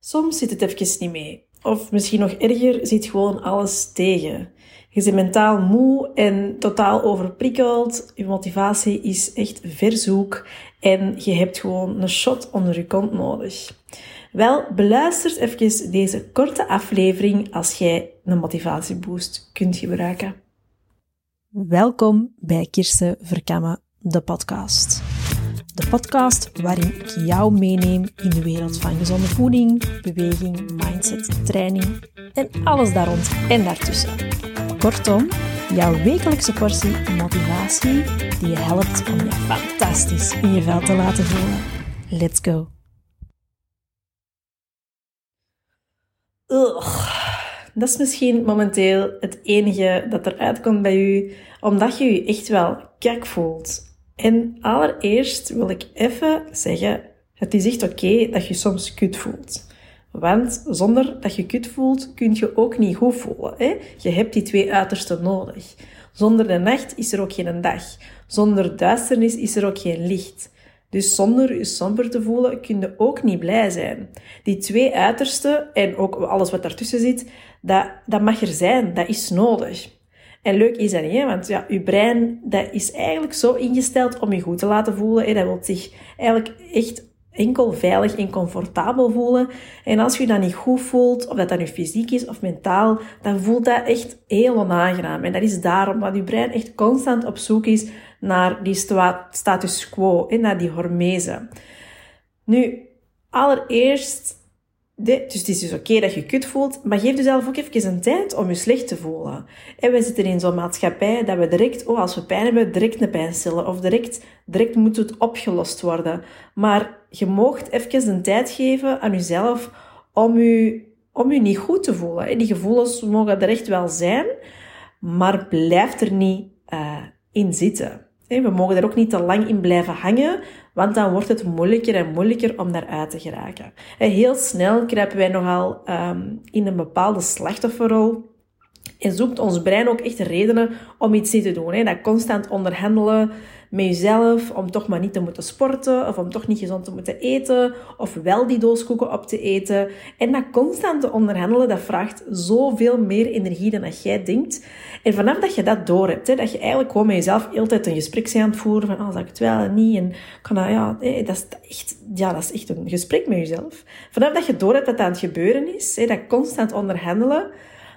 Soms zit het even niet mee. Of misschien nog erger, zit gewoon alles tegen. Je bent mentaal moe en totaal overprikkeld. Je motivatie is echt verzoek en je hebt gewoon een shot onder je kont nodig. Wel, beluister even deze korte aflevering als jij een motivatieboost kunt gebruiken. Welkom bij Kirsten Verkammen, de podcast. De podcast waarin ik jou meeneem in de wereld van gezonde voeding, beweging, mindset, training en alles daar rond en daartussen. Kortom, jouw wekelijkse portie motivatie die je helpt om je fantastisch in je vel te laten voelen. Let's go! Ugh. Dat is misschien momenteel het enige dat eruit komt bij u, omdat je je echt wel kijk voelt en allereerst wil ik even zeggen, het is echt oké dat je soms kut voelt. Want zonder dat je kut voelt, kun je ook niet goed voelen. Hè? Je hebt die twee uitersten nodig. Zonder de nacht is er ook geen dag. Zonder duisternis is er ook geen licht. Dus zonder je somber te voelen, kun je ook niet blij zijn. Die twee uitersten en ook alles wat daartussen zit, dat, dat mag er zijn. Dat is nodig. En leuk is dat niet, hè? want ja, je brein dat is eigenlijk zo ingesteld om je goed te laten voelen. Dat wil zich eigenlijk echt enkel veilig en comfortabel voelen. En als je dat niet goed voelt, of dat dat nu fysiek is of mentaal, dan voelt dat echt heel onaangenaam. En dat is daarom dat je brein echt constant op zoek is naar die status quo, en naar die hormese. Nu, allereerst dus het is dus oké dat je kut voelt, maar geef jezelf ook even een tijd om je slecht te voelen. En we zitten in zo'n maatschappij dat we direct, oh, als we pijn hebben, direct een pijnstiller. Of direct, direct moet het opgelost worden. Maar je moogt even een tijd geven aan jezelf om je, om je niet goed te voelen. En die gevoelens mogen er echt wel zijn, maar blijf er niet uh, in zitten. We mogen er ook niet te lang in blijven hangen, want dan wordt het moeilijker en moeilijker om daaruit te geraken. Heel snel kruipen wij nogal um, in een bepaalde slachtofferrol en zoekt ons brein ook echt redenen om iets niet te doen. Hè. Dat constant onderhandelen met jezelf om toch maar niet te moeten sporten of om toch niet gezond te moeten eten of wel die doos koeken op te eten. En dat constant onderhandelen, dat vraagt zoveel meer energie dan dat jij denkt. En vanaf dat je dat door hebt, hè, dat je eigenlijk gewoon met jezelf altijd een gesprek aan het voeren van, oh, zal ik het wel en niet? En kan dat, ja, dat is echt, ja, dat is echt een gesprek met jezelf. Vanaf dat je door hebt dat dat aan het gebeuren is, hè, dat constant onderhandelen,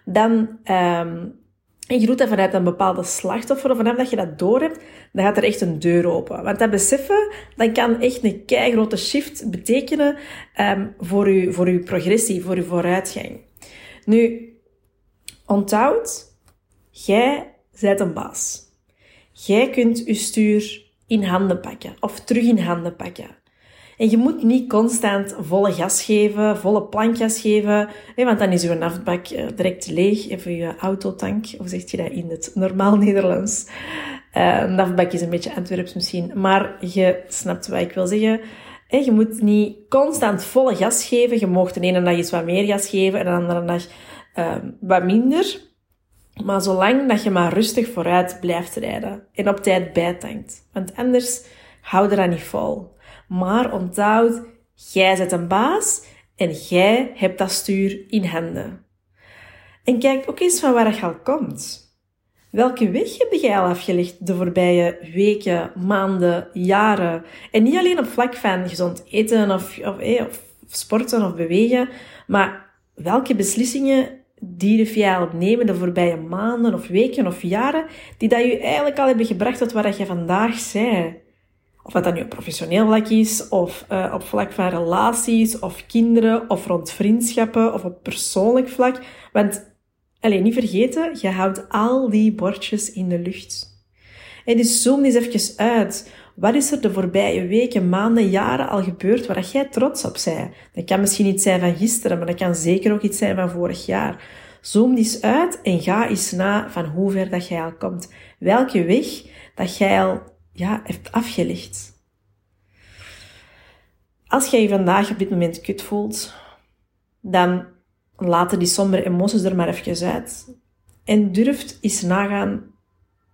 dan, um, je doet dat vanuit een bepaalde slachtoffer, vanaf dat je dat door hebt, dan gaat er echt een deur open. Want dat beseffen, dan kan echt een keigrote shift betekenen um, voor, je, voor uw progressie, voor uw vooruitgang. Nu, onthoud, jij bent een baas. Jij kunt je stuur in handen pakken of terug in handen pakken. En je moet niet constant volle gas geven, volle plankgas geven, want dan is je naftbak eh, direct leeg. Even je autotank, of zeg je dat in het normaal Nederlands? Uh, een naftbak is een beetje Antwerps misschien, maar je snapt wat ik wil zeggen. Je moet niet constant volle gas geven. Je mag de ene dag iets wat meer gas geven en de andere dag uh, wat minder. Maar zolang dat je maar rustig vooruit blijft rijden en op tijd bijtankt. Want anders hou er dat niet vol. Maar onthoud, jij zet een baas en jij hebt dat stuur in handen. En kijk ook eens van waar dat al komt. Welke weg heb jij al afgelegd de voorbije weken, maanden, jaren? En niet alleen op vlak van gezond eten of, of, eh, of sporten of bewegen, maar welke beslissingen durf jij al nemen de voorbije maanden of weken of jaren, die dat je eigenlijk al hebben gebracht tot waar je vandaag zij? Of dat nu op professioneel vlak is, of uh, op vlak van relaties, of kinderen, of rond vriendschappen, of op persoonlijk vlak. Want, alleen niet vergeten, je houdt al die bordjes in de lucht. En dus zoom eens even uit. Wat is er de voorbije weken, maanden, jaren al gebeurd waar jij trots op bent? Dat kan misschien iets zijn van gisteren, maar dat kan zeker ook iets zijn van vorig jaar. Zoom eens uit en ga eens na van hoe ver dat jij al komt. Welke weg dat jij al ja, heeft afgelegd. Als jij je vandaag op dit moment kut voelt, dan laten die sombere emoties er maar even uit. En durft eens nagaan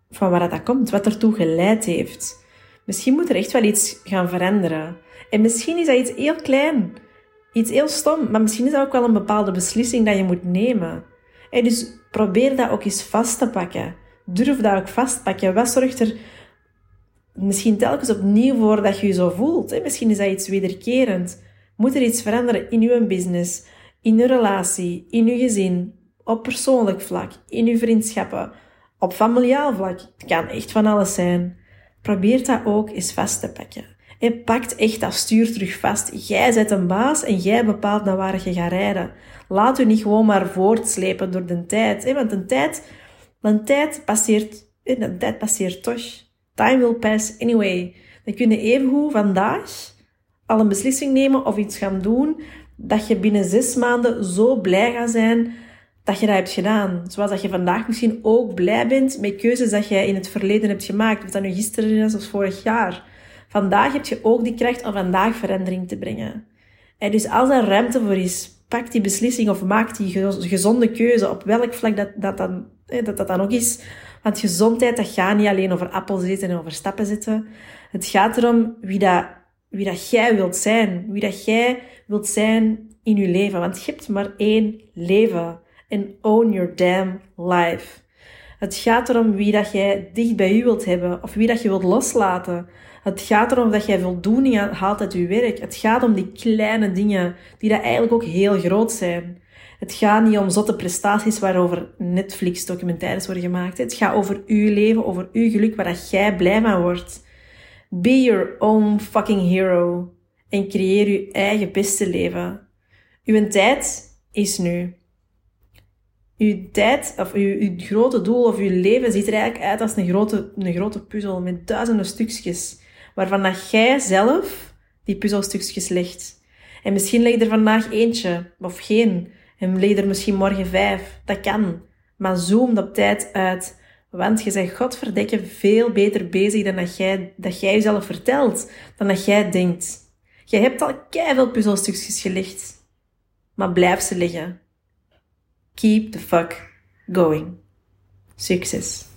van waar dat komt, wat ertoe geleid heeft. Misschien moet er echt wel iets gaan veranderen. En misschien is dat iets heel klein. Iets heel stom, maar misschien is dat ook wel een bepaalde beslissing dat je moet nemen. En dus probeer dat ook eens vast te pakken. Durf dat ook vastpakken. Wat zorgt er misschien telkens opnieuw voor dat je je zo voelt? Misschien is dat iets wederkerend. Moet er iets veranderen in je business, in je relatie, in je gezin, op persoonlijk vlak, in je vriendschappen, op familiaal vlak? Het kan echt van alles zijn. Probeer dat ook eens vast te pakken. En pakt echt dat stuur terug vast. Jij zet een baas en jij bepaalt naar waar je gaat rijden. Laat u niet gewoon maar voortslepen door de tijd. Want de tijd, de tijd passeert, de tijd passeert toch. Time will pass anyway. Dan kun je evengoed vandaag al een beslissing nemen of iets gaan doen dat je binnen zes maanden zo blij gaat zijn dat je dat hebt gedaan. Zoals dat je vandaag misschien ook blij bent met keuzes dat jij in het verleden hebt gemaakt. Of dat nu gisteren is of vorig jaar. Vandaag heb je ook die kracht om vandaag verandering te brengen. En dus als er ruimte voor is, pak die beslissing of maak die gezonde keuze op welk vlak dat dat dan, dat, dat dan ook is. Want gezondheid, dat gaat niet alleen over appels eten en over stappen zitten. Het gaat erom wie dat, wie dat jij wilt zijn. Wie dat jij wilt zijn in je leven. Want je hebt maar één leven. En own your damn life. Het gaat erom wie dat jij dicht bij je wilt hebben. Of wie dat je wilt loslaten. Het gaat erom dat jij voldoening haalt uit je werk. Het gaat om die kleine dingen die dat eigenlijk ook heel groot zijn. Het gaat niet om zotte prestaties waarover Netflix documentaires worden gemaakt. Het gaat over uw leven, over uw geluk, waar dat jij blij van wordt. Be your own fucking hero. En creëer je eigen beste leven. Uw tijd is nu. Uw tijd, of uw grote doel of uw leven ziet er eigenlijk uit als een grote, een grote puzzel met duizenden stukjes waarvan dat jij zelf die puzzelstukjes legt. En misschien leg je er vandaag eentje, of geen. En leg er misschien morgen vijf. Dat kan. Maar zoom op tijd uit. Want je bent godverdekken veel beter bezig dan dat jij, dat jij jezelf vertelt. Dan dat jij denkt. Je hebt al veel puzzelstukjes gelegd. Maar blijf ze liggen. Keep the fuck going. Succes.